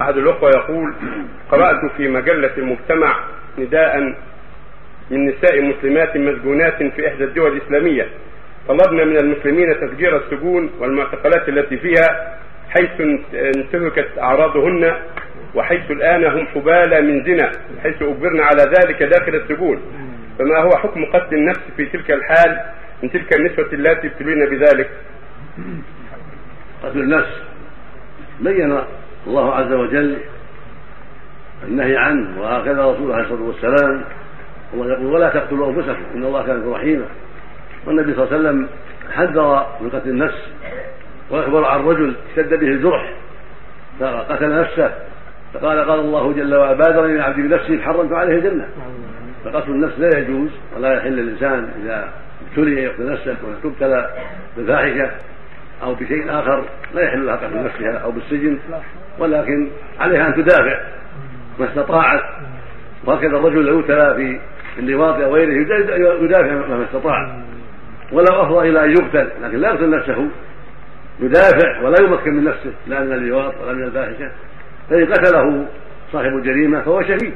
أحد الأخوة يقول قرأت في مجلة المجتمع نداء من نساء مسلمات مسجونات في إحدى الدول الإسلامية طلبنا من المسلمين تفجير السجون والمعتقلات التي فيها حيث انتهكت أعراضهن وحيث الآن هم حبالى من زنا حيث أجبرنا على ذلك داخل السجون. فما هو حكم قتل النفس في تلك الحال من تلك النسوة التي ابتلين بذلك؟ قتل النفس بين الله عز وجل النهي عنه وهكذا رسوله عليه الصلاة والسلام الله يقول ولا تقتلوا أنفسكم إن الله كان رحيما والنبي صلى الله عليه وسلم حذر من قتل النفس وأخبر عن رجل اشتد به الجرح فقتل نفسه فقال قال الله جل وعلا بادرني العبد بنفسه حرمت عليه الجنه فقتل النفس لا يجوز ولا يحل للإنسان إذا ابتلي يقتل نفسه وتبتلى بالفاحشة. أو بشيء آخر لا يحل لها قتل نفسها أو بالسجن ولكن عليها أن تدافع ما استطاعت. وهكذا الرجل لو ابتلى في اللواط أو غيره يدافع ما استطاع ولا افضل إلى أن يقتل لكن لا يقتل نفسه. يدافع ولا يمكن من نفسه لا من اللواط ولا من الفاحشة. فإن قتله صاحب الجريمة فهو شهيد.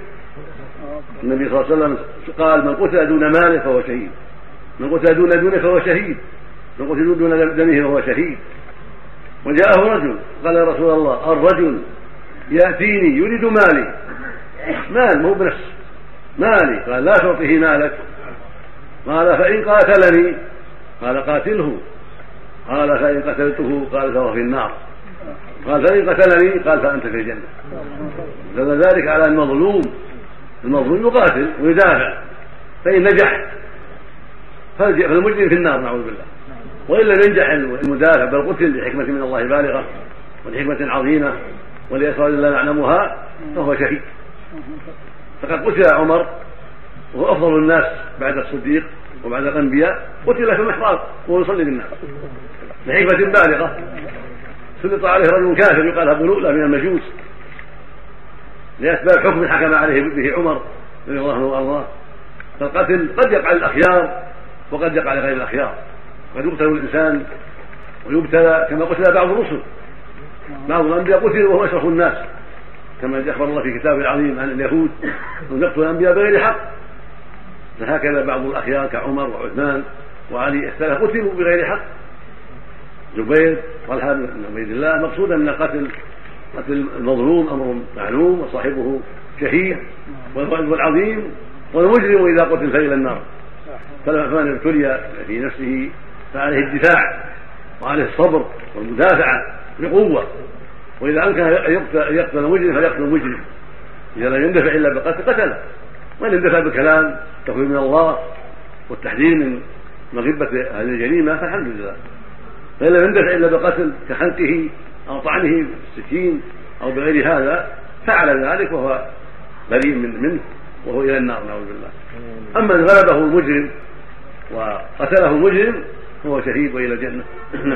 النبي صلى الله عليه وسلم قال من قتل دون ماله فهو شهيد. من قتل دون دونه فهو شهيد. قتل دون دمه فهو شهيد. وجاءه رجل قال يا رسول الله الرجل يأتيني يريد مالي. مال مو بنفس مالي. قال لا تعطيه مالك. قال فإن قاتلني؟ قال قاتله. قال فإن قتلته؟ قال فهو في النار. قال فإن قتلني؟ قال فأنت في الجنة. دل ذلك على المظلوم. المظلوم يقاتل ويدافع فإن نجح فالمجرم في النار نعوذ بالله. وإن لم ينجح المدافع بل قتل لحكمة من الله بالغة ولحكمة عظيمة ولأسرار لا نعلمها فهو شهيد. فقد قتل عمر وهو أفضل الناس بعد الصديق وبعد الأنبياء قتل في المحراب وهو يصلي بالناس. لحكمة بالغة. سلط عليه رجل كافر يقال أبو لؤلؤ من المجوس. لأسباب حكم حكم عليه به عمر رضي الله عنه وأرضاه. فالقتل قد يقع للأخيار وقد يقع لغير الأخيار. قد يقتل الإنسان ويبتلى كما قتل بعض الرسل. بعض الأنبياء قتلوا وهو أشرف الناس. كما أخبر الله في كتابه العظيم عن اليهود. أن يقتل الأنبياء بغير حق. فهكذا بعض الأخيار كعمر وعثمان وعلي قتلوا بغير حق. زبير طلحة بن عبيد الله مقصودا أن قتل قتل المظلوم أمر معلوم وصاحبه شهيد. والواجب العظيم والمجرم إذا قتل فإلى النار. فمن ابتلي في نفسه فعليه الدفاع وعليه الصبر والمدافعة بقوة. وإذا أمكن أن يقتل المجرم فليقتل المجرم إذا لم يندفع إلا بالقتل قتله. وإن اندفع بالكلام تخويف من الله والتحذير من مغبة هذه الجريمة فالحمد لله. فإن لم يندفع إلا بالقتل كخنقه أو طعنه بالسكين أو بغير هذا فعل ذلك وهو بريء من منه وهو إلى النار نعوذ بالله. أما إن غلبه المجرم وقتله المجرم فهو شهيد وإلى الجنة. نعم.